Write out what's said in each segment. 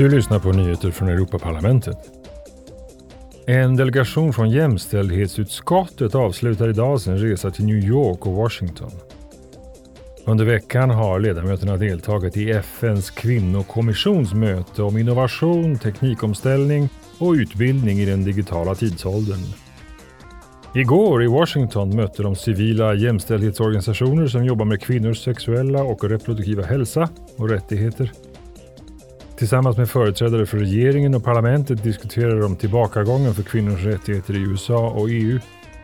Du lyssnar på nyheter från Europaparlamentet. En delegation från jämställdhetsutskottet avslutar idag sin resa till New York och Washington. Under veckan har ledamöterna deltagit i FNs kvinnokommissions möte om innovation, teknikomställning och utbildning i den digitala tidsåldern. Igår i Washington mötte de civila jämställdhetsorganisationer som jobbar med kvinnors sexuella och reproduktiva hälsa och rättigheter. Tillsammans med företrädare för regeringen och parlamentet diskuterar de tillbakagången för kvinnors rättigheter i USA och EU,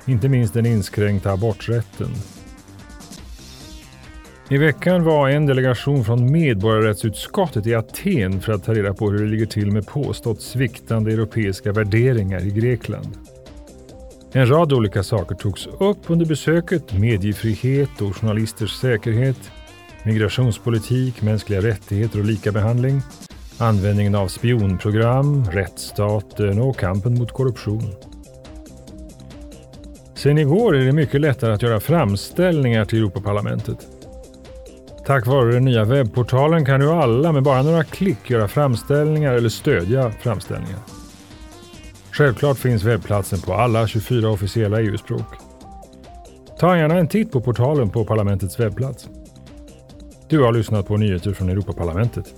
inte minst den inskränkta aborträtten. I veckan var en delegation från medborgarrättsutskottet i Aten för att ta reda på hur det ligger till med påstått sviktande europeiska värderingar i Grekland. En rad olika saker togs upp under besöket. Mediefrihet och journalisters säkerhet, migrationspolitik, mänskliga rättigheter och likabehandling, användningen av spionprogram, rättsstaten och kampen mot korruption. Sen igår är det mycket lättare att göra framställningar till Europaparlamentet. Tack vare den nya webbportalen kan nu alla med bara några klick göra framställningar eller stödja framställningar. Självklart finns webbplatsen på alla 24 officiella EU-språk. Ta gärna en titt på portalen på parlamentets webbplats. Du har lyssnat på nyheter från Europaparlamentet.